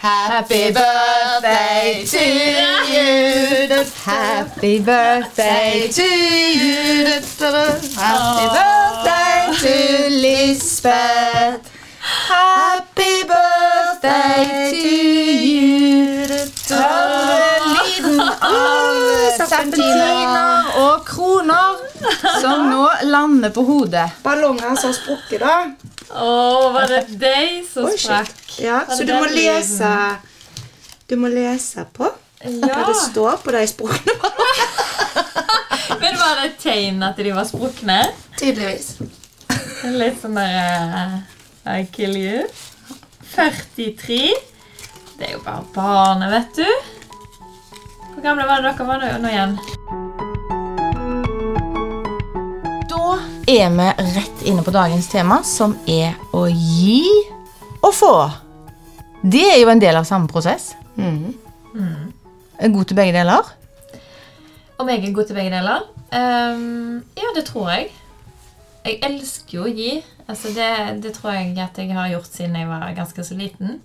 Happy birthday to you. Happy birthday to you. Happy birthday to Lisbeth. Happy birthday to you. Lyden av serpentiner og kroner som nå lander på hodet. Ballonger som har sprukket, da. Å, var det deg som Oi, sprakk? Ja, så du må lese Du må lese på hva det står på de sprukne Men var det et tegn at de var sprukne? Tydeligvis. Litt sånn der uh, I kill you. 43. Det er jo bare barnet, vet du. Hvor gamle var det dere var nå, nå igjen? Da er vi rett inne på dagens tema, som er å gi og få. Det er jo en del av samme prosess. Mm. Er god til begge deler. Om jeg er god til begge deler? Um, ja, det tror jeg. Jeg elsker jo å gi. Altså det, det tror jeg at jeg har gjort siden jeg var ganske så liten.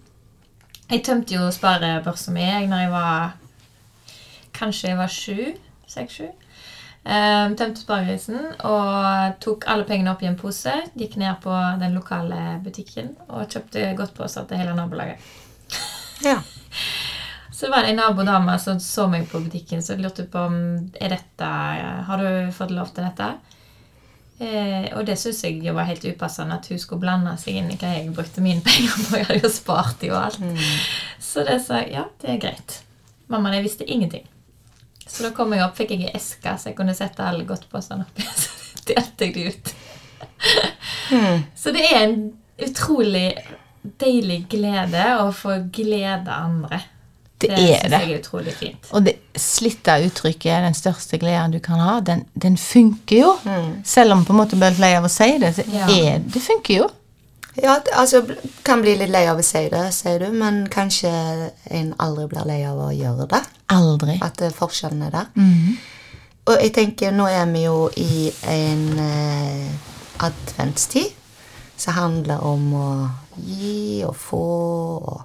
Jeg tømte jo sparebørsa mi når jeg var Kanskje jeg var sju? Seks-sju. Um, tømte sparegrisen og tok alle pengene opp i en pose. Gikk ned på den lokale butikken og kjøpte godtposer til hele nabolaget. Ja. Så det var en nabodame som så meg på butikken, så lurte på om er dette, har du fått lov til dette. Eh, og det syns jeg jo var helt upassende at hun skulle blande seg inn i hva jeg brukte mine penger på. Jeg hadde jo spart de og alt. Så det sa jeg ja, det er greit. Mammaen, jeg visste ingenting. Så da kom jeg opp, fikk jeg ei eske så jeg kunne sette alle godtposene oppi. Så delte jeg de ut. Så det er en utrolig deilig glede å få glede andre. Det er synes det. er utrolig fint. Og det slitte uttrykket 'den største gleden du kan ha', den, den funker jo. Selv om på en måte blir lei av å si det, så Ja. er det funker jo. Ja, altså Kan bli litt lei av å si det, sier du, men kanskje en aldri blir lei av å gjøre det. Aldri. At eh, forskjellen er der. Og jeg tenker, nå er vi jo i en eh, adventstid som handler om å gi og få og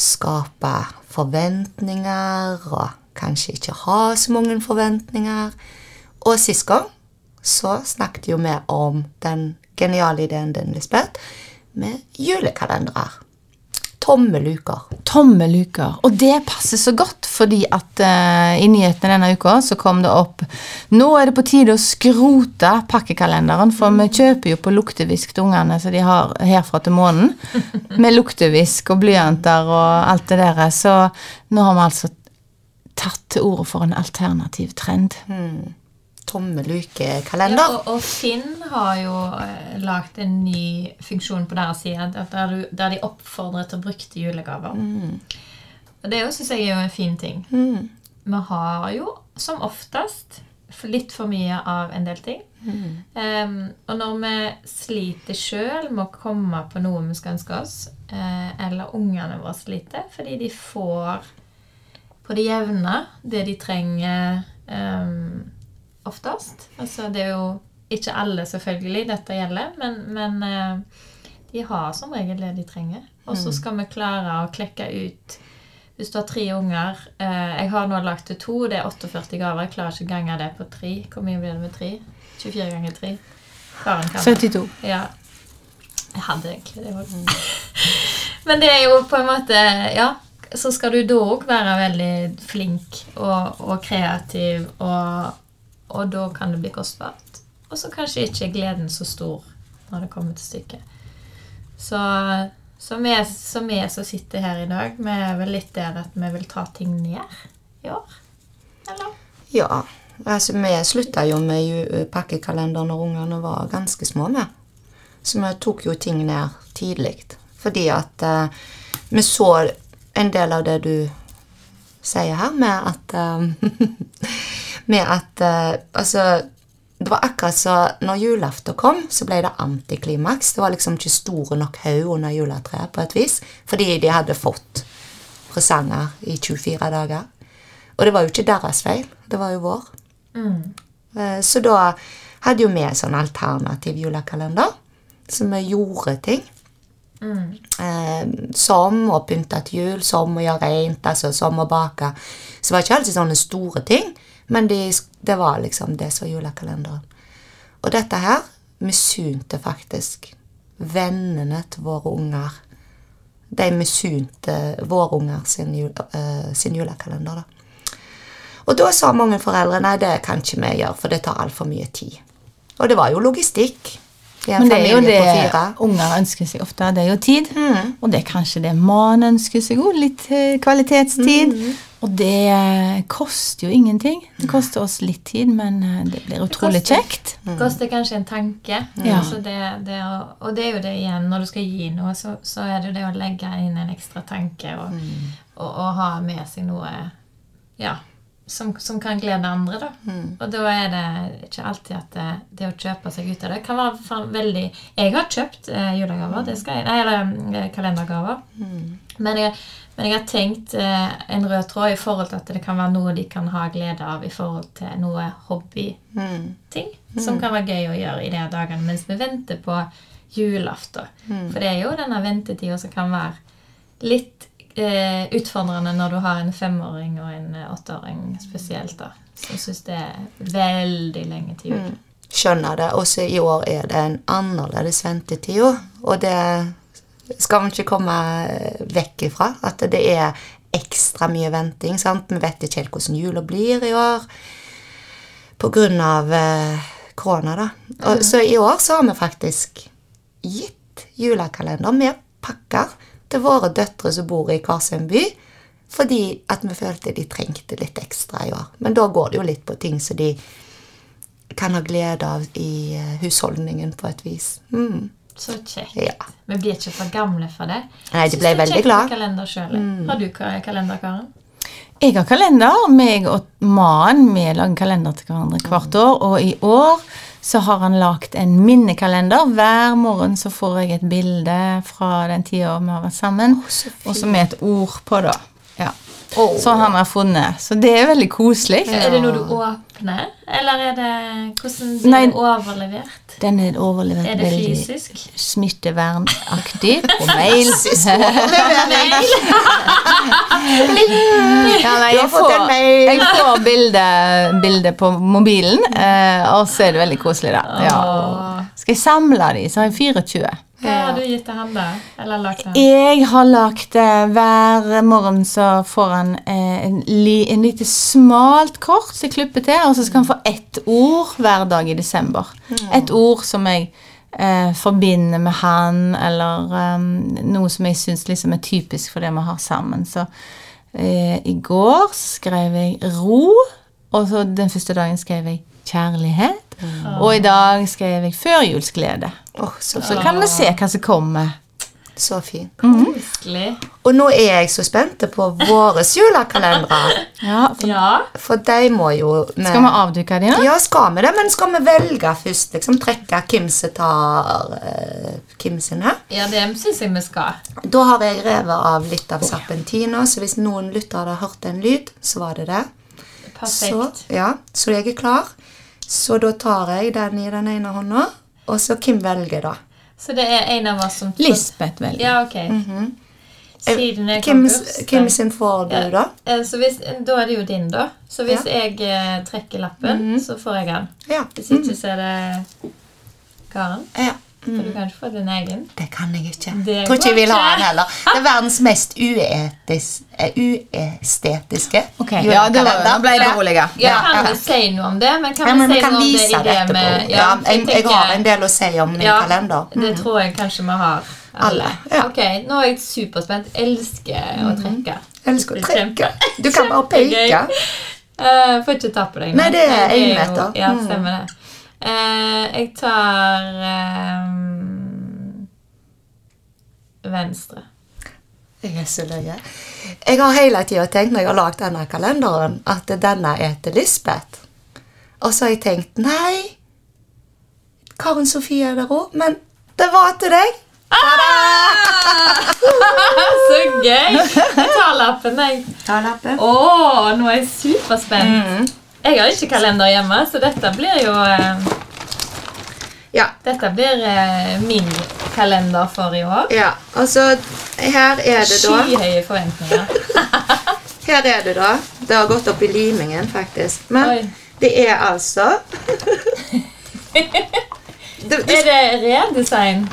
skape forventninger og kanskje ikke ha så mange forventninger. Og sist gang så snakket jo vi om den geniale ideen din, Lisbeth, med julekalendere. Tomme luker. Tomme luker. Og det passer så godt, fordi at uh, i nyhetene denne uka så kom det opp Nå er det på tide å skrote pakkekalenderen, for vi kjøper jo på luktevisk til ungene så de har herfra til månen. Med luktevisk og blyanter og alt det der. Så nå har vi altså tatt til orde for en alternativ trend. Tomme Ja, og, og Finn har jo eh, lagd en ny funksjon på deres side der, du, der de oppfordrer til brukte julegaver. Og Det syns jeg er jo en fin ting. Vi har jo som oftest litt for mye av en del ting. Em, og når vi sliter sjøl med å komme på noe vi skal ønske oss, eh, eller ungene våre sliter fordi de får på det jevne det de trenger em, oftest. Altså, det er jo ikke alle selvfølgelig dette gjelder, men, men eh, de har som regel det de trenger. Og så skal vi klare å klekke ut Hvis du har tre unger eh, Jeg har nå lagt til to, det er 48 gaver. Jeg klarer ikke å gange det på tre. Hvor mye blir det med tre? 24 ganger tre? Karen kan det. 72. Ja. Jeg hadde egentlig det òg. Men det er jo på en måte Ja. Så skal du da òg være veldig flink og, og kreativ, og, og da kan det bli kostbart. Og så kanskje ikke er gleden så stor når det kommer til stykket. Så, så, vi, så vi som sitter her i dag, vi er vel litt der at vi vil ta ting ned i år. Eller? Ja, altså vi slutta jo med ju- pakkekalender når ungene var ganske små med. Så vi tok jo ting ned tidlig. Fordi at uh, vi så en del av det du sier her, med at eh, Med at eh, Altså, det var akkurat så når julaften kom, så ble det antiklimaks. Det var liksom ikke store nok haug under juletreet på et vis. Fordi de hadde fått presanger i 24 dager. Og det var jo ikke deres feil, det var jo vår. Eh, Så da hadde jo vi en sånn alternativ julekalender, så vi gjorde ting. Eh, som å pynte til jul, som å gjøre rent, altså som å bake. Så det var ikke alltid sånne store ting, men de, det var liksom det som var julekalenderen. Og dette her misunte faktisk vennene til våre unger. De misunte våre unger sin, eh, sin julekalender, da. Og da sa mange foreldre nei, det kan ikke vi gjøre, for det tar altfor mye tid. Og det var jo logistikk. Men det er jo det unger ønsker seg ofte. Det er jo tid. Og det er kanskje det man ønsker seg òg. Litt kvalitetstid. kvalitetstid. Og det eh, koster jo ingenting. Det koster oss litt tid, men eh, det blir utrolig koster- kjekt. koster kanskje en tanke. Ja. Altså det, det å, og det er jo det igjen, når du skal gi noe, så, så er det jo det å legge inn en ekstra tanke og, og, og ha med seg noe ja, som, som kan glede andre. Da. Og da er det ikke alltid at det, det å kjøpe seg ut av det kan være veldig Jeg har kjøpt eh, julegaver, det skal jeg, nei, eller eh, kalendergaver. Men jeg, men jeg har tenkt eh, en rød tråd i forhold til at det kan være noe de kan ha glede av i forhold til noe hobbyting som kan være gøy å gjøre i de dagene mens vi venter på julaften. For det er jo denne ventetida som kan være litt eh, utfordrende når du har en femåring og en eh, åtteåring spesielt, da. Så jeg syns det er veldig lenge til jul. Skjønner det. Også i år er det en annerledes ventetid. jo. Og det skal man ikke komme vekk ifra. At det er ekstra mye venting. sant? Vi vet ikke helt hvordan jula blir i år av eh, korona. da. Og, Så i år så har vi faktisk gitt julekalender med pakker til våre døtre som bor i hver sin by. Fordi at vi følte de trengte litt ekstra i år. Men da går det jo litt på ting som de kan ha glede av i eh, husholdningen på et vis. Mm. Så kjekt. Ja. Vi blir ikke for gamle for det. Nei, de ble det veldig glad. selv. Har du kalender, Karen? Jeg har kalender. Meg og mannen vi lager kalender til hverandre hvert år. Og i år så har han lagt en minnekalender. Hver morgen så får jeg et bilde fra den tida vi har vært sammen. oh, og så med et ord på, da. Ja. Åh. Sånn han har funnet. Så det er veldig koselig. Er det noe du åpner, eller er det hvordan blir Nei. overlevert? Den er overlevert Er det fysisk? smittevernaktig på mail. Ja, nei, jeg får, jeg får bilde, bilde på mobilen, eh, og så er det veldig koselig, da. Ja. Skal jeg samle de, så har jeg 24. Hva har du gitt til han, da? Eller lagt han? Jeg har lagt det Hver morgen så får han eh, en, li, en lite smalt kort som jeg klipper til, og så skal han få ett ord hver dag i desember. Et ord som jeg eh, forbinder med han, eller eh, noe som jeg syns liksom er typisk for det vi har sammen. Så eh, i går skrev jeg ro, og så den første dagen skrev jeg kjærlighet. Og i dag skrev jeg førjulsglede. Oh, så, Så kan vi se hva som kommer. så fint. Mm. Og nå er jeg så spent på våre julekalendere. Ja, for Ja. For de må jo vi- Skal vi avduke de nå? Ja, skal vi det? Men skal vi velge først? Liksom Trekke hvem som tar uh, hvem sin her? ja, det syns jeg vi skal. Da har jeg revet av litt av serpentina, så hvis noen lyttere hadde hørt en lyd, så var det det. Så, ja, så jeg er klar. Så da tar jeg den i den ene hånda, og så hvem velger da? Så det er en av oss som Lisbeth velger. Ja, ok. Siden jeg Hvem, hvem sin får du, da? Eh, Så hvis, da er det jo din, da. Så hvis Ja. jeg eh, trekker lappen, så får jeg den. Ja. Hvis ikke, så er det Karen. ja. For du kan ikke få din egen. Det kan jeg ikke. Det Tror ikke jeg vil ha den heller. Det er verdens mest uetis, eh, uestetiske okay. ja, det var, nå ble jeg beroliget. Ja, Ja, kan ja. vi si noe om det? Men kan Ja, vi si vi kan noe om vise det etterpå. med Ja, for jeg, jeg har en del å si om min ja, kalender. Det tror jeg kanskje vi har alle. Alle, ja. Ok, Nå er jeg superspent. Elsker å trekke. Mm. elsker å trekke. Du kan bare peke. Uh, får ikke ta på deg nå. Nei, det er meter øyemeter. Ja, Mm. stemmer det. Eh, jeg tar ehm, venstre. Jeg er så løye. Jeg har hele tida tenkt når jeg har lagd denne kalenderen, at denne er til Lisbeth. Og så har jeg tenkt nei, Karen Sofie er der òg, men det var til deg. Så gøy! Jeg tar lappen, jeg. Ta lappen. Å, nå er jeg superspent. Mm. Jeg har ikke kalender hjemme, så dette blir jo eh, Ja. Dette blir eh, min kalender for i år. ja. Altså, her er det da Skyhøye forventninger. Her er det da. Det har gått opp i limingen, faktisk. Men Oi. det er altså det, det, Er det redesign?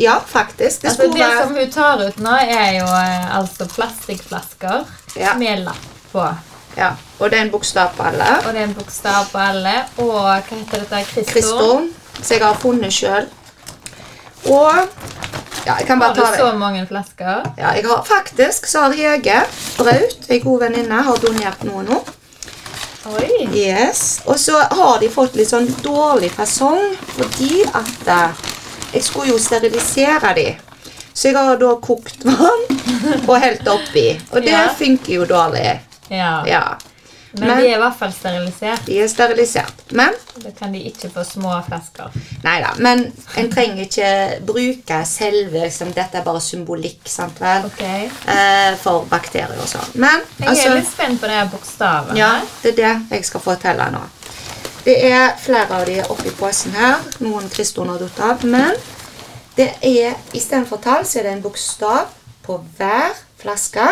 Ja, faktisk. Det Altså, det være som hun tar ut nå, er jo eh, altså plastikkflasker Ja. med lapp på. Ja, Og det er en bokstav på alle. Og det er en bokstav på alle. Og hva heter dette? Kristo. Kristo som jeg har funnet sjøl. Og Ja, jeg kan bare ta det. Har du så mange flasker? Ja, jeg har faktisk så har Hege Braut, ei god venninne, har donert noe nå. Oi. Yes. Og så har de fått litt sånn dårlig fasong fordi at eh, jeg skulle jo sterilisere de. Så jeg har da kokt vann og helt oppi. Og det Ja. funker jo dårlig. Ja. Ja. Men, Men- de er i hvert fall sterilisert. De er sterilisert. Men Da kan de ikke få små flasker. Nei da. Men en trenger ikke bruke selve liksom, Dette er bare symbolikk, sant vel? Okay. Eh, for bakterier og sånn. Men Jeg altså er litt spent på det her bokstavene. Ja, det er det jeg skal fortelle nå. Det er flere av de oppi posen her. Noen Kriston har datt av. Men det er istedenfor tall så er det en bokstav på hver flaske.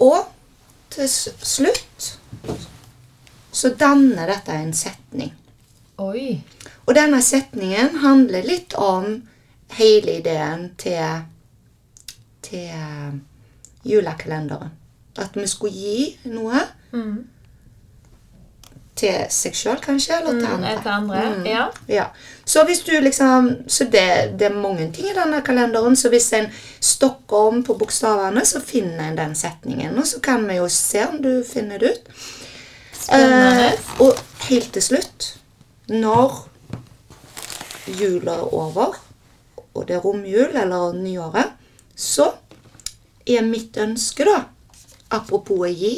Og til slutt så danner dette en setning. Oi. Og denne setningen handler litt om hele ideen til, til julekalenderen. At vi skulle gi noe Mm. Til seg sjøl, kanskje, eller til Mm, andre. til andre, ja. ja. Så hvis du liksom Så det, det er mange ting i denne kalenderen, så hvis en stokker om på bokstavene, så finner en den setningen. Og så kan vi jo se om du finner det ut. Spennende. Eh, og helt til slutt, når jula er over, og det er romjul eller nyåret, så er mitt ønske, da, apropos å gi,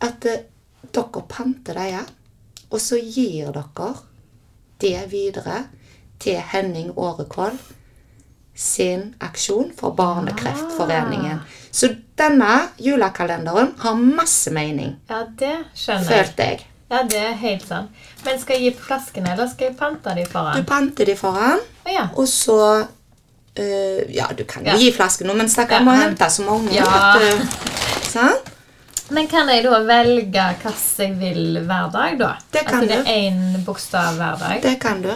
at eh, dere panter dem, og så gir dere det videre til Henning Årekål sin aksjon for Barnekreftforeningen. Så denne julekalenderen har masse mening, Ja, det skjønner jeg. følte jeg. Ja, det er helt sant. Men skal jeg gi flaskene, eller skal jeg pante de Du foran? panter de foran, oh, ja. og så øh, Ja, du kan jo Ja. gi flasken nå, men stakkar Ja, må hente så mange. Ja. vet du. Sant? Men kan jeg da velge hva jeg vil hver dag, da? Det kan altså det er én bokstav hver dag? Det kan du.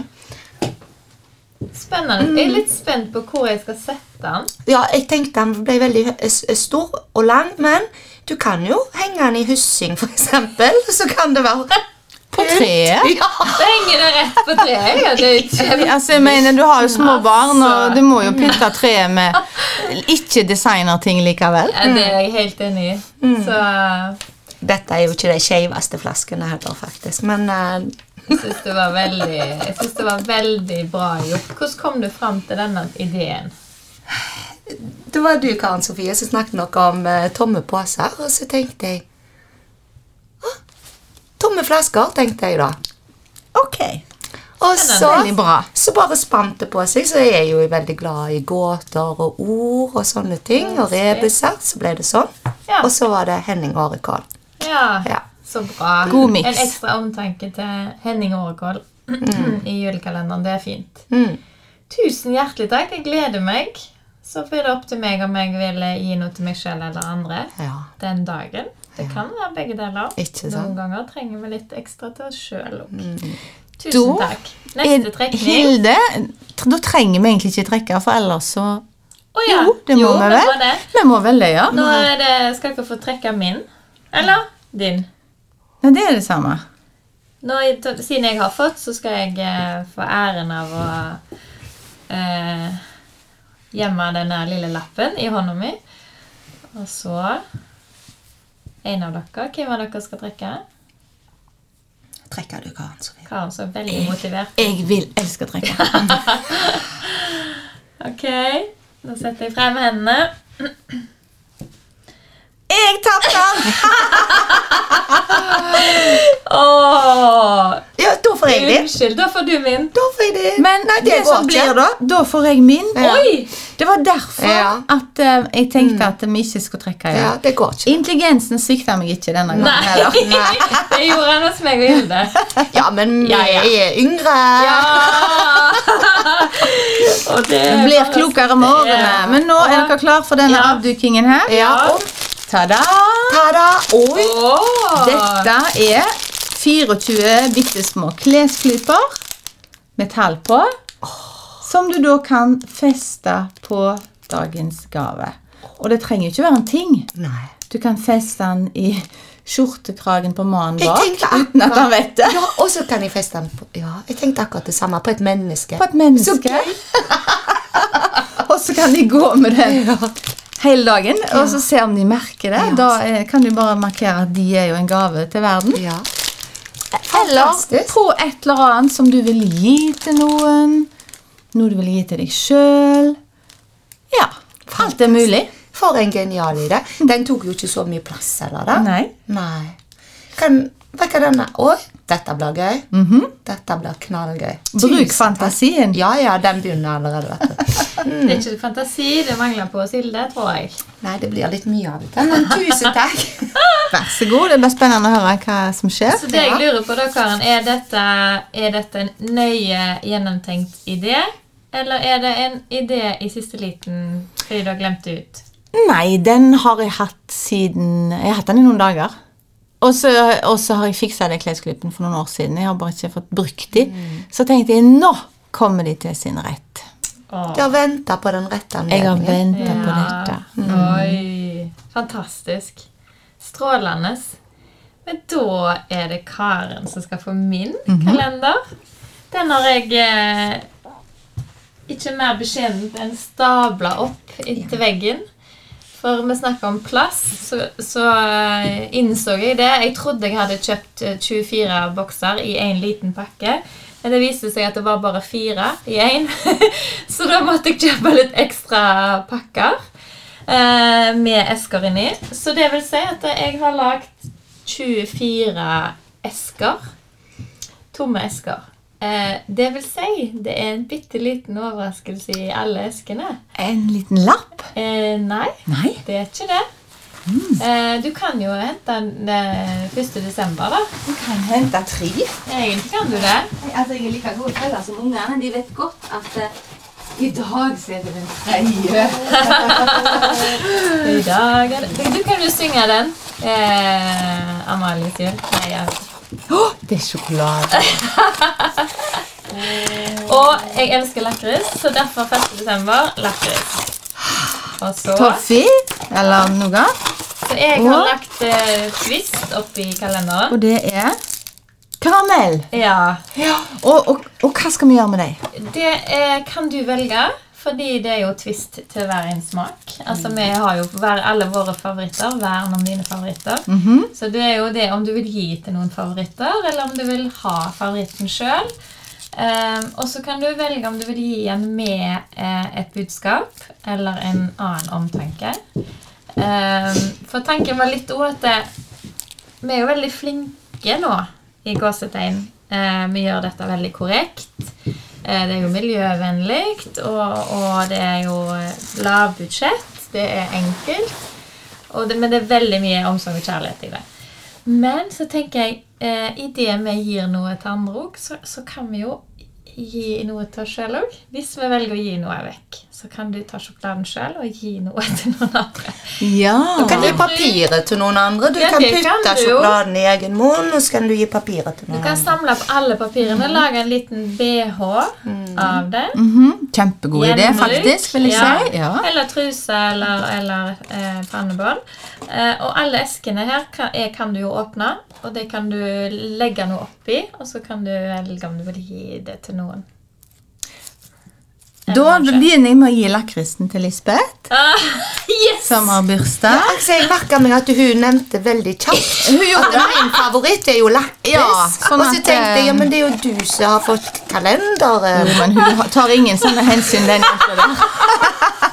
Spennende. Mm. Jeg er litt spent på hvor jeg skal sette den. Ja, jeg tenkte den ble veldig stor og lang, men du kan jo henge den i hyssing, eksempel. Så kan det være På treet? Ja. Det henger det rett på treet. Ja, det er jo Altså, jeg mener, Du har jo små barn, og du må jo pynte treet med ikke designerting likevel. Ja, det er jeg helt enig i. Mm. Så Dette er jo ikke de skeiveste flaskene heller, faktisk. Men uh... jeg syns det det var veldig bra gjort. Hvordan kom du fram til denne ideen? det var du, Karen Sofie, som snakket noe om uh, tomme poser, og så tenkte jeg «Å, Tomme flasker, tenkte jeg da. Ok, Og så, så bare spant det på seg. Så jeg er jo veldig glad i gåter og ord og sånne ting. Og rebuser. Så ble det sånn. Ja. Og så var det Henning Årekål. Ja, Ja. så bra. God mix. En ekstra omtanke til Henning Årekål i julekalenderen. Det er fint. Mm. Tusen hjertelig takk. Jeg gleder meg. Så blir det opp til meg om jeg vil gi noe til meg selv eller andre Ja. den dagen. Det kan være begge deler. Noen ganger trenger vi litt ekstra til oss sjøl òg. Mm. Tusen Da takk. Neste trekning. Hilde, da trenger vi egentlig ikke trekke, for ellers så oh, ja. Jo, det må jo, vi vel. må det. Vi må vel det, ja. Nå det, skal dere få trekke min. Eller din. Nei, det er det samme. Nå, siden jeg har fått, så skal jeg eh, få æren av å eh, gjemme denne lille lappen i hånda mi. Og så En av dere. Hvem av dere skal trekke? Trekker du, Karen Sofie? Karen så veldig motivert. Jeg vil elske trekke. Ok, nå setter jeg frem hendene. Jeg tapte! oh, Ja, da får jeg det. unnskyld, da får du min. Da får jeg det. Men Nei, det, går som ikke. blir da, da får jeg min. Ja. Det var derfor Ja. at uh, jeg tenkte at vi ikke skulle trekke igjen. Ja, det går ikke. Intelligensen svikta meg ikke denne gangen. Nei, heller. det gjorde han hos meg og Hilde. Ja, men vi ja. er yngre. Ja! og det blir klokere med årene. Men nå er dere klar for denne avdukingen her? Ja, og Ta-da! ta-da. Oi. Oh. Dette er 24 bitte små klesklyper med tall på, som du da kan feste på dagens gave. Og det trenger jo ikke være en ting. Nei. Du kan feste den i skjortekragen på mannen bak uten at han vet det. Ja, og så kan jeg feste den på Ja, jeg tenkte akkurat det samme. På et menneske. På et menneske. Så gøy. Og så kan de gå med den hele dagen og så se om de merker det. Ja. Da kan du bare markere at de er jo en gave til verden. Ja. Eller på et eller annet som du vil gi til noen. Noe du vil gi til deg sjøl. Ja. Alt er mulig. For en genial idé. Den tok jo ikke så mye plass, eller da? Nei. Nei. Kan Hva er denne? Oi, dette blir gøy. Mhm. Dette blir knallgøy. Bruk Tusen takk. fantasien. Ja, ja, den begynner allerede. vet du. Det er ikke fantasi det mangler på Silde, tror jeg. Nei, det blir litt mye av det. Men tusen takk. Vær så god. Det blir spennende å høre hva som skjer. Så det jeg lurer på da, Karen, er dette, er dette en nøye gjennomtenkt idé? Eller er det en idé i siste liten fordi du har glemt det ut? Nei, den har jeg hatt siden Jeg har hatt den i noen dager. Og så har jeg fiksa den klesklippene for noen år siden. Jeg har bare ikke fått brukt de. Så tenkte jeg nå kommer de til sin rett. Åh. Du har venta på den rette anledningen. Jeg har venta på dette. Oi, fantastisk. Strålende. Men da er det Karen som skal få min kalender. Den har jeg eh, ikke mer beskjedent enn stabla opp etter veggen. For vi snakker om plass, så, så eh, innså jeg det. Jeg trodde jeg hadde kjøpt eh, 24 bokser i én liten pakke. Men det viste seg at det var bare fire i én. så da måtte jeg kjøpe litt ekstra pakker eh, med esker inni. Så det vil si at jeg har lagd 24 esker. Tomme esker. Eh, det vil si, det er en bitte liten overraskelse i alle eskene. En liten lapp? Eh, nei, Nei. det er ikke det. Eh, du kan jo hente den eh, 1. desember, da. Du kan hente tre. Egentlig kan du det. Altså, Jeg er like god feller som ungene. De vet godt at eh, i dag så er det den tredje. I dag er det Du, kan jo synge den. Eh, Amalie sier. Nei, jeg Å, det er sjokolade. Og jeg elsker lakris, så derfor 1. desember lakris. Toffee eller noe. Så jeg har oh. lagt eh, Twist oppi kalenderen. Og det er karamell. Ja. Og, og, og hva skal vi gjøre med dem? Det er, kan du velge, fordi det er jo Twist til hver en smak. Altså Vi har jo hver, alle våre favoritter. Vern om dine favoritter. Så det er jo det om du vil gi til noen favoritter, eller om du vil ha favoritten sjøl. og så kan du velge om du vil gi en med eh, et budskap eller en annen omtanke. Um, for tanken var litt òg at det, vi er jo veldig flinke nå i gåsetegn. Eh, vi gjør dette veldig korrekt. Eh, det er jo miljøvennlig, og, og det er jo eh, lavbudsjett. Det er enkelt. Det, men det er veldig mye omsorg og kjærlighet i det. Men så tenker jeg, eh, i det vi gir noe til andre òg, så, så kan vi jo gi noe til oss sjøl òg. Hvis vi velger å gi noe vekk, så kan du ta sjokoladen sjøl og gi noe til noen andre. Ja. Du kan gi papiret til noen andre. Du Ja, kan putte kan sjokoladen i egen munn, og så kan du gi papiret til noen andre. Du kan andre. samle opp alle papirene, lage en liten BH av det. Mhm, Kjempegod idé, faktisk, vil jeg Ja. si. Ja. Eller truse eller, eller eh, pannebånd. Eh, og alle eskene her kan, er, kan du jo åpne, og det kan du legge noe oppi, og så kan du velge om du vil gi det til noen. Da begynner jeg med å gi lakrisen til Lisbeth, uh, yes! som har bursdag. Altså, jeg merka meg at hun nevnte veldig kjapt Hun gjorde at min favoritt er jo lakris. Ja, sånn og så at, tenkte jeg ja, eh, men det er jo du som har fått kalender. Jo, men hun tar ingen sånne hensyn, den jenta der.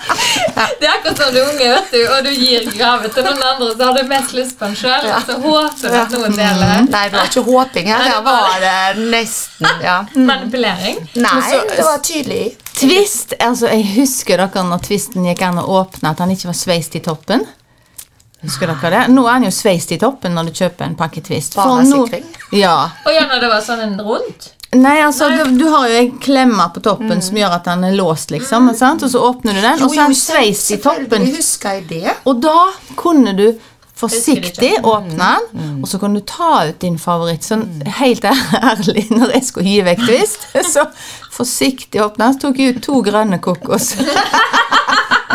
Det er akkurat som du er unge, vet du, og du gir gave til noen andre, så har du mest lyst på den sjøl, Ja. så håper du at noen deler. Nei, det var ikke håping her. Her var det nesten Ja. Manipulering. Nei, så- det var tydelig. Twist, altså Jeg husker dere når twisten gikk an å åpne, at han ikke var sveist i toppen. Husker dere det? Nå er han jo sveist i toppen når du kjøper en pakke Twist. For nå- Ja. Og ja, når det var sånn en rundt. Nei, altså, Du, du har jo en klemme på toppen som gjør at den er låst, liksom. Sant? Og så åpner du den, og så er den sveist i toppen. Og da kunne du forsiktig ikke? åpne den, og så kunne du ta ut din favoritt. Sånn helt ærlig, når jeg skulle gi vekk Twist, så forsiktig åpne den, så tok jeg ut to grønne kokos.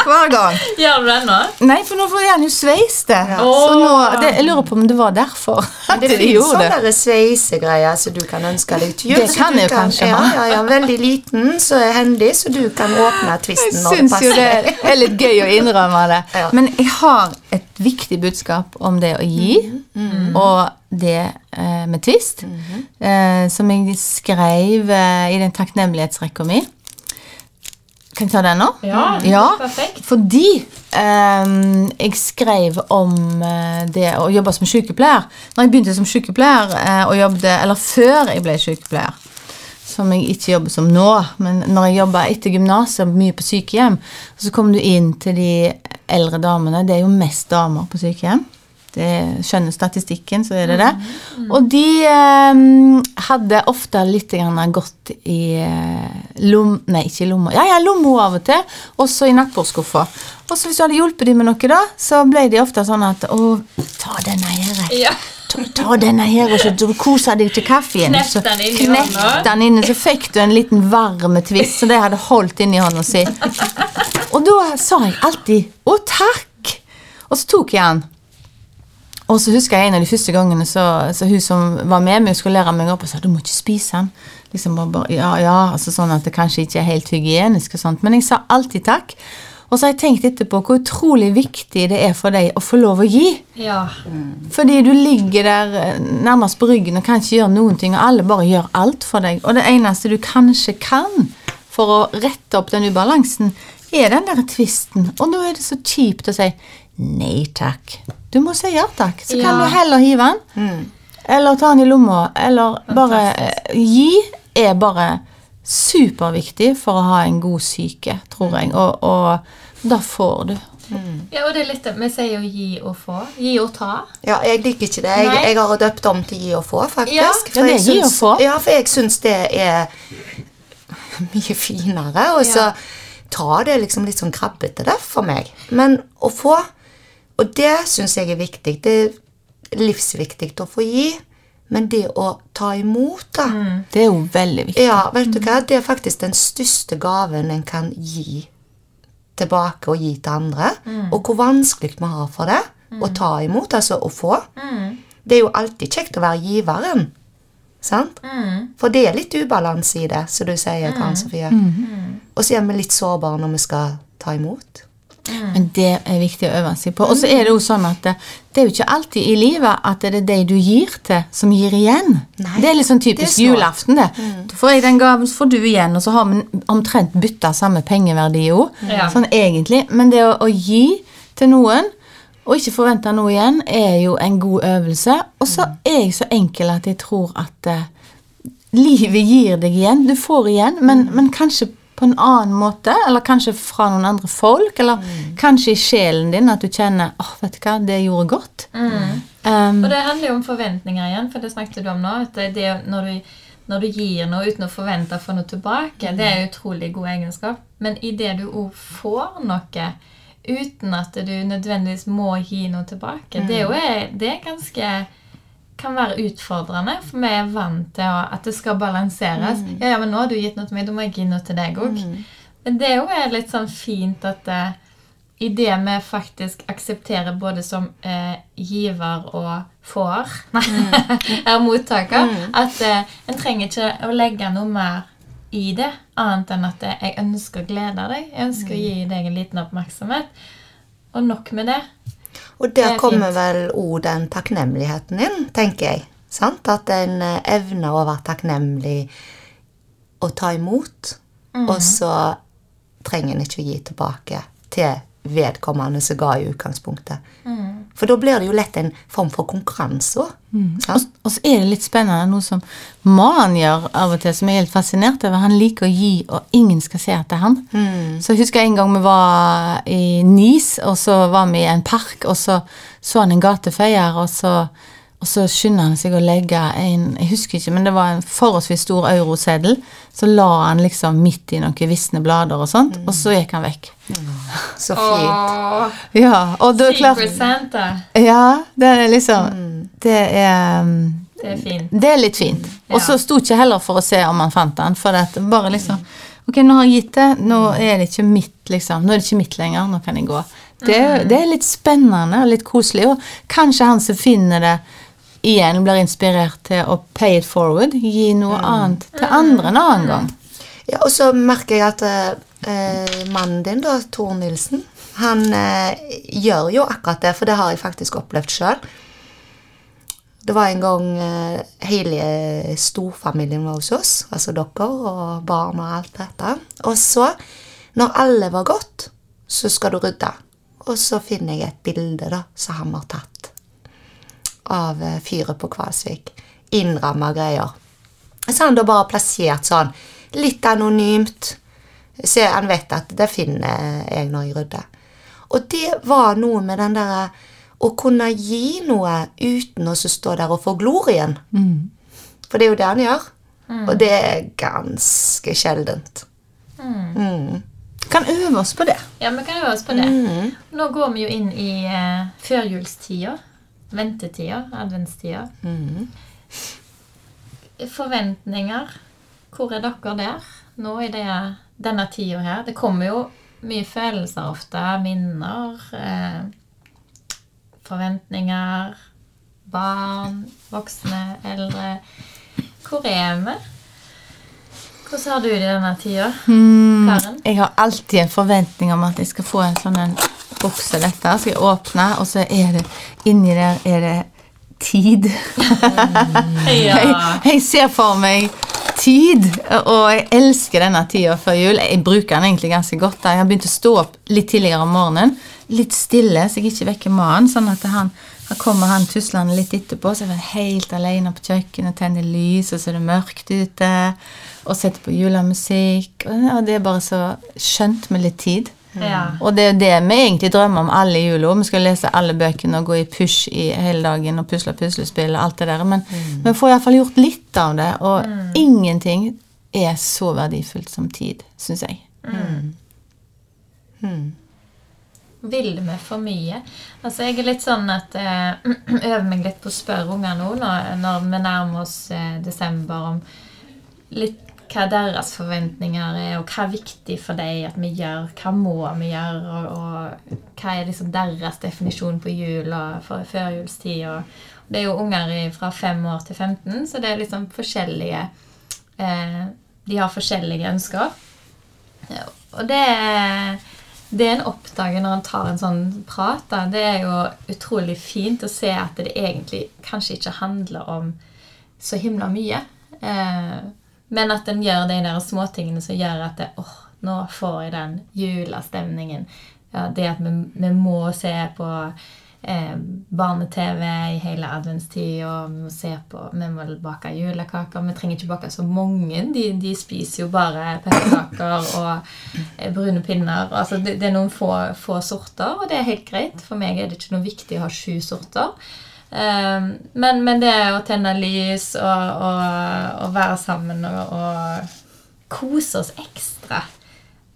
Hver gang. Gjør du det nå? Nei, for nå får han jo sveist det. Så nå, det. Jeg lurer på om det var derfor at Det de det. sånne sveisegreier som du kan ønske deg til jul. Det kan jeg kanskje ha. ja, ja, Veldig liten, så er hendig, så du kan åpne Jeg twisten når det syns jo det er litt gøy å innrømme det. Ja. Men jeg har et viktig budskap om det å gi, og det eh, med twist, eh, som jeg skrev eh, i den takknemlighetsrekka mi. Kan jeg ta den nå? Ja, Ja, perfekt. fordi ehm, jeg skrev om eh, det å jobbe som sykepleier. Når jeg begynte som sykepleier, eh, og jobbet, eller før jeg ble sykepleier, som jeg ikke jobber som nå, men når jeg jobba etter gymnaset, mye på sykehjem, så kom du inn til de eldre damene. Det er jo mest damer på sykehjem. Det skjønner statistikken, så er det det. Og de eh, hadde ofte litt gått i eh, lom... Nei, ikke i lomma. Ja, ja, lomma av og til. Også i nattbordskuffa. Og så hvis du hadde hjulpet dem med noe, da, så ble de ofte sånn at Å, ta denne her. Ja. Ta, ta denne her, og så kosa deg til kaffen. Så hånda. den inne, så fikk du en liten varme tvist så det hadde holdt inni hånda si. Og da sa jeg alltid 'Å, takk'. Og så tok jeg den. Og så husker jeg en av de første gangene så, så hun som var med meg, skulle lære meg opp og sa 'du må ikke spise den'. Liksom bare, bare, ja, ja, altså Sånn at det kanskje ikke er helt hygienisk, og sånt, men jeg sa alltid takk. Og så har jeg tenkt etterpå hvor utrolig viktig det er for deg å få lov å gi. ja. Fordi du ligger der eh, nærmest på ryggen og kan ikke gjøre noen ting, og alle bare gjør alt for deg. Og det eneste du kanskje kan for å rette opp den ubalansen, er den der tvisten. Og da er det så kjipt å si nei takk. Du må si ja takk. Så kan Ja. du heller hive den. Eller ta den i lomma. Eller bare eh, Gi er bare superviktig for å ha en god syke, tror jeg. Og, og da får du. ja, og det er litt det. Vi sier jo gi og få. Gi og ta. Ja, jeg liker ikke det. Jeg, jeg har døpt om til gi og få, faktisk. Ja. For Ja, det er jeg gi og syns- få. Ja, for jeg syns det er mye finere. Og så Ja. ta det liksom litt sånn krabbete det for meg. Men å få, og det syns jeg er viktig. Det er livsviktig å få gi. Men det å ta imot, da Det er jo veldig viktig. Ja, vet du hva? Det er faktisk den største gaven en kan gi tilbake og gi til andre. Og hvor vanskelig vi har for det å ta imot, altså å få. Det er jo alltid kjekt å være giveren. Sant? For det er litt ubalanse i det, som du sier, Karen Sofie. Og så er vi litt sårbare når vi skal ta imot. Men det er viktig å øve seg på. Og så er det jo sånn at det, det er jo ikke alltid i livet at det er de du gir til, som gir igjen. Nei, det er litt sånn det er typisk snålt. julaften, det. Du får jeg den gaven, så får du igjen, og så har vi omtrent bytta samme pengeverdi jo. Ja. Sånn egentlig. Men det å, å gi til noen, og ikke forvente noe igjen, er jo en god øvelse. Og så er jeg så enkel at jeg tror at uh, livet gir deg igjen. Du får igjen, men, men kanskje på en annen måte, eller kanskje fra noen andre folk, eller kanskje i sjelen din at du kjenner åh, vet du hva, det gjorde godt. Um, Og det handler jo om forventninger igjen, for det snakket du om nå. at det, når, du, når du gir noe uten å forvente å få noe tilbake, det er utrolig god egenskap. Men idet du òg får noe uten at du nødvendigvis må gi noe tilbake, det, er jo, det er ganske kan være utfordrende, for vi er vant til at det skal balanseres. Ja, ja, men nå har du gitt noe til meg, da må jeg gi noe til deg òg. Men det er jo litt sånn fint at det, i det vi faktisk aksepterer både som eh, giver og får, er mottaker, at eh, en trenger ikke å legge noe mer i det, annet enn at eh, jeg ønsker å glede deg. Jeg ønsker å gi deg en liten oppmerksomhet. Og nok med det. Og der er kommer vel òg den takknemligheten inn, tenker jeg. Sant? At en eh, evner å være takknemlig og ta imot. Og så trenger en ikke å gi tilbake til vedkommende som ga i utgangspunktet. For da blir det jo lett en form for konkurranse òg. Og, og så er det litt spennende noe som mannen gjør av og til, som jeg er helt fascinert over. Han liker å gi, og ingen skal se etter han. Så jeg husker en gang vi var i Nis, og så var vi i en park, og så så han en gatefeier, og så, og så skynder han seg å legge en Jeg husker ikke, men det var en forholdsvis stor euroseddel. Så la han liksom midt i noen visne blader og sånt, og så gikk han vekk. Så fint. Åh, Ja, og da er det klart Secret Santa. Ja, det er liksom Det er um, Det er fint. Det er litt fint. Og så sto ikke heller for å se om han fant den, for det bare liksom Ok, nå har jeg gitt det, nå er det ikke mitt, liksom. Nå er det ikke mitt lenger, nå kan jeg gå. Det, er- det er litt spennende og litt koselig, og kanskje han som finner det igjen, blir inspirert til å pay it forward, gi noe annet til andre en annen gang. Ja, og så merker jeg at eh, mannen din, da, Tor Nilsen, han eh, gjør jo akkurat det, for det har jeg faktisk opplevd sjøl. Det var en gang eh, hele storfamilien var hos oss, altså dere og barn og alt dette. Og så, når alle var gått, så skal du rydde. Og så finner jeg et bilde da, som han har tatt av eh, fyret på Kvalsvik. Innramma greier. Så han da bare plassert sånn litt anonymt. Så han vet at det finner jeg når jeg rydder. Og det var noe med den derre å kunne gi noe uten å stå der og få glorien. For det er jo det han gjør. Og det er ganske sjeldent. Mm. Kan øve oss på det. Ja, vi kan øve oss på det. Nå går vi jo inn i uh, førjulstida. Ventetida. Adventstida. Forventninger. Hvor er dere der nå i det, denne tida her? Det kommer jo mye følelser ofte. Minner. Eh, forventninger. Barn, voksne, eldre. Hvor er vi? Hvordan har du det i denne tida, Karen? Jeg har alltid en forventning om at jeg skal få en sånn en bokse dette. Så jeg åpner, og så er det inni der er det tid. Jeg, Ja. jeg ser for meg tid, og jeg elsker denne tida før jul. Jeg bruker den egentlig ganske godt. da. Jeg har begynt å stå opp litt tidligere om morgenen. Litt stille, så jeg ikke vekker mannen. Sånn at han, han kommer han tuslende litt etterpå, så er jeg helt alene på kjøkkenet, tenner lys, og så er det mørkt ute. Og setter på julemusikk. Og det er bare så skjønt med litt tid. Ja. Og det er det vi egentlig drømmer om alle i jula. Vi skal lese alle bøkene og gå i push i hele dagen og pusle puslespill og alt det der. Men vi får iallfall gjort litt av det, og ingenting er så verdifullt som tid, syns jeg. Vil vi for mye? Altså, jeg er litt sånn at eh, øver meg litt på å spørre unger nå når, når vi nærmer oss eh, desember, om litt hva deres forventninger er, og hva er viktig for dem at vi gjør, hva må vi gjøre, og, og hva er liksom deres definisjon på jul og førjulstid. Og, det er jo unger fra 5 år til 15, så det er liksom forskjellige eh, De har forskjellige ønsker. Og det, det en oppdager når en tar en sånn prat, da, det er jo utrolig fint å se at det egentlig kanskje ikke handler om så himla mye. Eh, men at en gjør de der småtingene som gjør at det, åh, nå får jeg den julestemningen. Ja, det at vi, vi må se på eh, barne-TV i hele adventstid, og vi må se på Vi må bake julekaker. Vi trenger ikke bake så mange. De, de spiser jo bare pepperkaker og eh, brune pinner. Altså, det, det er noen få, få sorter, og det er helt greit. For meg er det ikke noe viktig å ha sju sorter. Eh, men, men det å tenne lys og, og, og være sammen og, og kose oss ekstra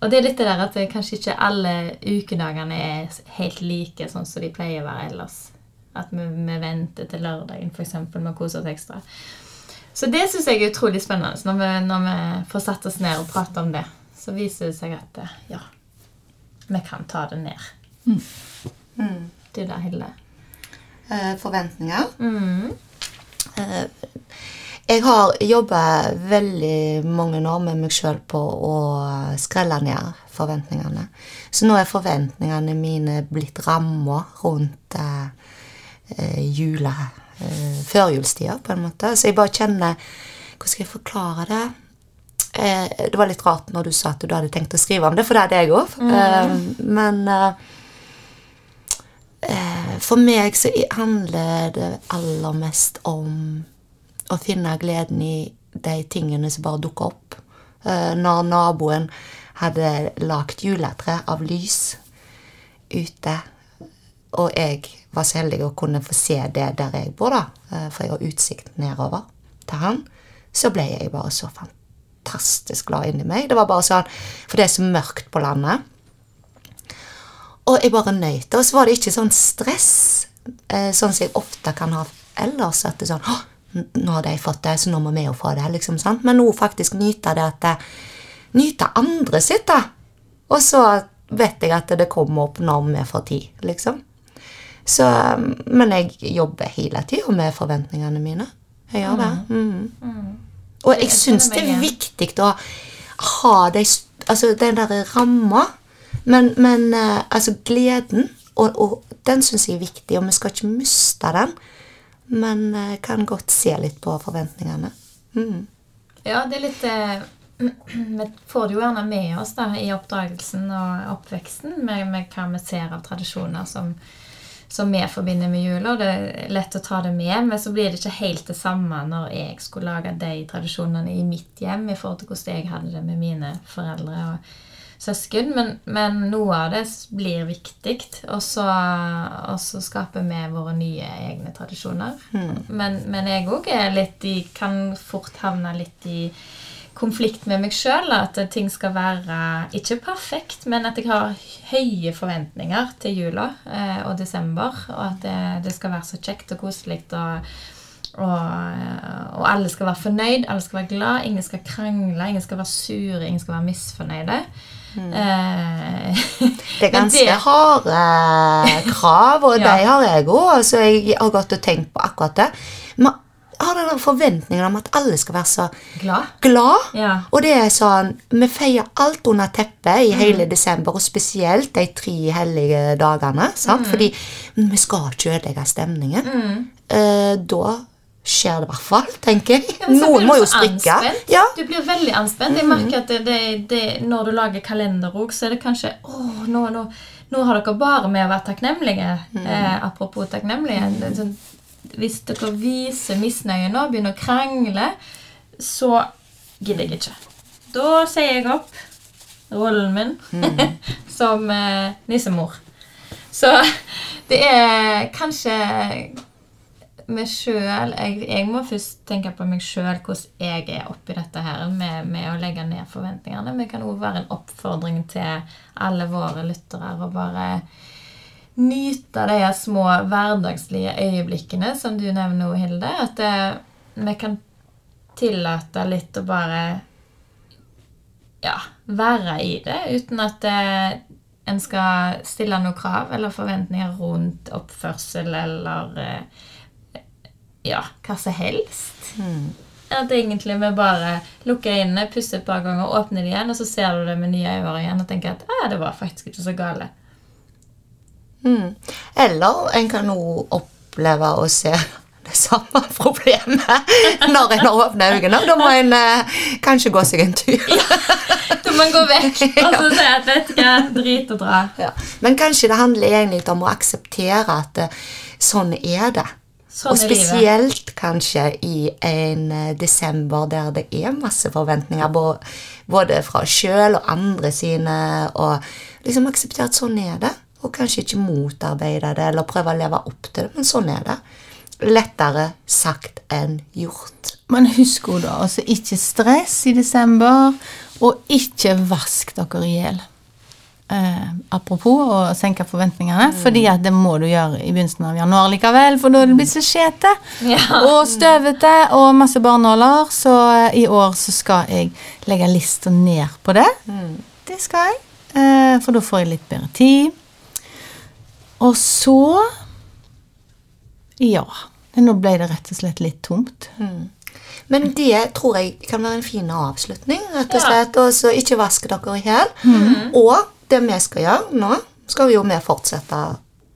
og det er litt det der at kanskje ikke alle ukedagene er helt like sånn som de pleier å være ellers. At vi, vi venter til lørdagen eksempel, med å kose oss ekstra. Så det syns jeg er utrolig spennende. Når vi, når vi får satt oss ned og prate om det, så viser det seg at ja, vi kan ta det ned. Du da, Hilde? Eh, forventninger. Mm. Eh, Jeg har jobba veldig mange år med meg sjøl på å skrelle ned forventningene. Så nå er forventningene mine blitt ramma rundt eh, eh, jula eh, Førjulstida, på en måte. Så jeg bare kjenner Hvordan skal jeg forklare det? eh, Det var litt rart når du sa at du hadde tenkt å skrive om det, for det hadde jeg òg. Eh, men eh, for meg så handler det aller mest om å finne gleden i de tingene som bare dukker opp. Eh, når naboen hadde lagt juletre av lys ute, og jeg var så heldig å kunne få se det der jeg bor, da, eh, for jeg har utsikt nedover til han, så ble jeg bare så fantastisk glad inni meg. Det var bare sånn, For det er så mørkt på landet. Og jeg bare nøt. Og så var det ikke sånn stress, eh, sånn som jeg ofte kan ha ellers. At det er sånn «Åh, nå har de fått det, så nå må vi jo få det. liksom, sant? Men nå faktisk nyte det at jeg, Nyte andre sitt, da. Og så vet jeg at det kommer opp når vi får tid, liksom. Så, men jeg jobber hele tida med forventningene mine. Jeg gjør det. Mm. Og jeg syns det er viktig å ha de, altså, den der ramma, men, men eh, altså gleden, og, og den syns jeg er viktig, og vi skal ikke miste den. Men eh, kan godt se litt på forventningene. Mm. Ja, det er litt eh, Vi får det jo gjerne med oss da, i oppdragelsen og oppveksten med, med hva vi ser av tradisjoner som, som vi forbinder med jula. Det er lett å ta det med, men så blir det ikke helt det samme når jeg skulle lage de tradisjonene i mitt hjem i forhold til hvordan jeg hadde det med mine foreldre og søsken. Men, men noe av det blir viktig, og så, skaper vi våre nye egne tradisjoner. Men, men jeg òg er litt i Kan fort havne litt i konflikt med meg sjøl. At ting skal være ikke perfekt, men at jeg har høye forventninger til jula eh, og desember. Og at det, det skal være så kjekt og koselig. Og, og, og alle skal være fornøyd, alle skal være glad, ingen skal krangle, ingen skal være sure, ingen skal være misfornøyde. Eh, Det er ganske ganske harde krav, og Ja. de har jeg òg. Så jeg har gått og tenkt på akkurat det. Men har den forventningen om at alle skal være så glad. glad. Ja. Og det er sånn Vi feier alt under teppet i hele desember, og spesielt de tre hellige dagene. Sant? Fordi vi skal ikke ødelegge stemningen. Eh, da skjer det i hvert fall, tenker jeg. Noen må jo strikke. Ja. Du blir veldig anspent. Jeg merker at det, det, det, når du lager kalenderbok, så er det kanskje Å, nå, nå, nå har dere bare med å være takknemlige. Eh, apropos takknemlige. Sånn, hvis dere viser misnøye nå, begynner å krangle, så gidder jeg ikke. Da sier jeg opp rollen min som eh, nissemor. Så det er kanskje meg sjøl jeg, jeg må først tenke på meg sjøl, hvordan jeg er oppi dette her med, med å legge ned forventningene. Men det kan òg være en oppfordring til alle våre lyttere å bare nyte de små hverdagslige øyeblikkene som du nevner nå, Hilde. At det, vi kan tillate litt å bare ja, være i det, uten at det, en skal stille noen krav eller forventninger rundt oppførsel eller eh, ja, hva som helst. At egentlig vi bare lukker øynene, puster et par ganger, åpner det igjen, og så ser du det med nye øyne igjen og tenker at ah, det var faktisk ikke så gale. Mm. Eller en kan jo oppleve å se det samme problemet når en har åpne øynene. Da må en eh, kanskje gå seg en tur. Da må en gå vekk og så si at vet du hva, drit og dra. Ja. Men kanskje det handler egentlig om å akseptere at eh, sånn er det. Sånn og spesielt kanskje i en eh, desember der det er masse forventninger, både fra sjøl og andre sine, og liksom akseptere at sånn er det. Og kanskje ikke motarbeide det eller prøve å leve opp til det, men sånn er det. Lettere sagt enn gjort. Men husk da, altså ikke stress i desember, og ikke vask dere i hjel. Eh, apropos å senke forventningene, fordi at det må du gjøre i begynnelsen av januar likevel, for da er det blitt så skjete Ja. og støvete og masse barnåler, så eh, i år så skal jeg legge lista ned på det. Det skal jeg, eh, for da får jeg litt bedre tid. Og så Ja. Nå ble det rett og slett litt tomt. Men det tror jeg kan være en fin avslutning, rett og Ja. slett. Og så ikke vaske dere i hjel. Og det vi skal gjøre nå, skal vi jo vi fortsette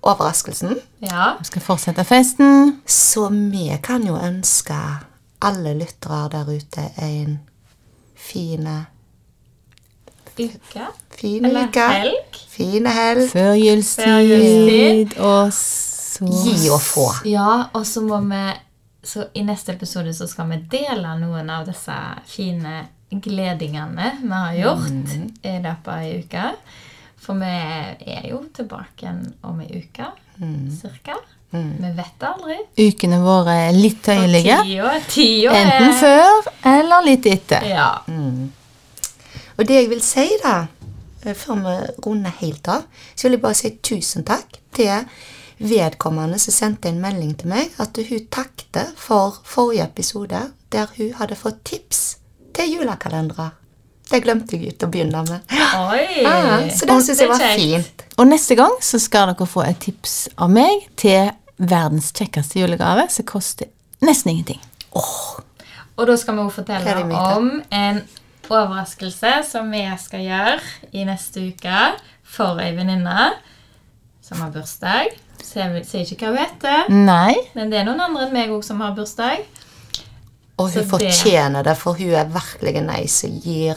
overraskelsen. Ja. Vi skal fortsette festen. Så vi kan jo ønske alle lyttere der ute en fine, Uke? fine Eller uke. helg? Fine helg. Før julstid, Før julstid. og så Gi og få. Ja, og så må vi Så i neste episode så skal vi dele noen av disse fine gledingene vi har gjort i løpet av ei uke. For vi er jo tilbake igjen om ei uke, cirka. Vi vet aldri. ukene våre er litt tøyelige. Enten er før eller litt etter. Ja. Og det jeg vil si, da, eh, før vi runder helt av, så vil jeg bare si tusen takk til vedkommende som sendte en melding til meg at hun takte for forrige episode, der hun hadde fått tips til julekalendere. Det glemte jeg ut å begynne med. Oi! Ja, så det syns jeg var kjekt. fint. Og neste gang så skal dere få et tips av meg til verdens kjekkeste julegave, som koster nesten ingenting. Og da skal vi også fortelle om en overraskelse som vi skal gjøre i neste uke for ei venninne som har bursdag. Så jeg sier ikke hva hun heter, Nei. men det er noen andre enn meg òg som har bursdag. Og hun Så det- fortjener det, for hun er virkelig ei som gir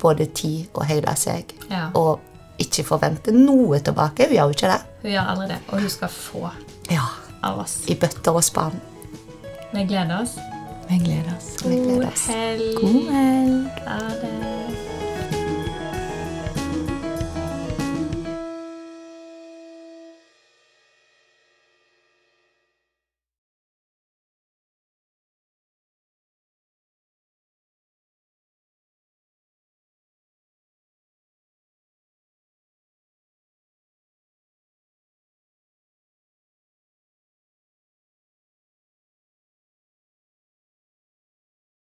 både tid og hele seg. Ja. Og ikke forvente noe tilbake. Hun gjør jo ikke det. Hun gjør aldri det, og hun skal få Ja, av oss. I bøtter og spann. Vi gleder oss. Vi gleder oss. God helg. God helg. Ha det.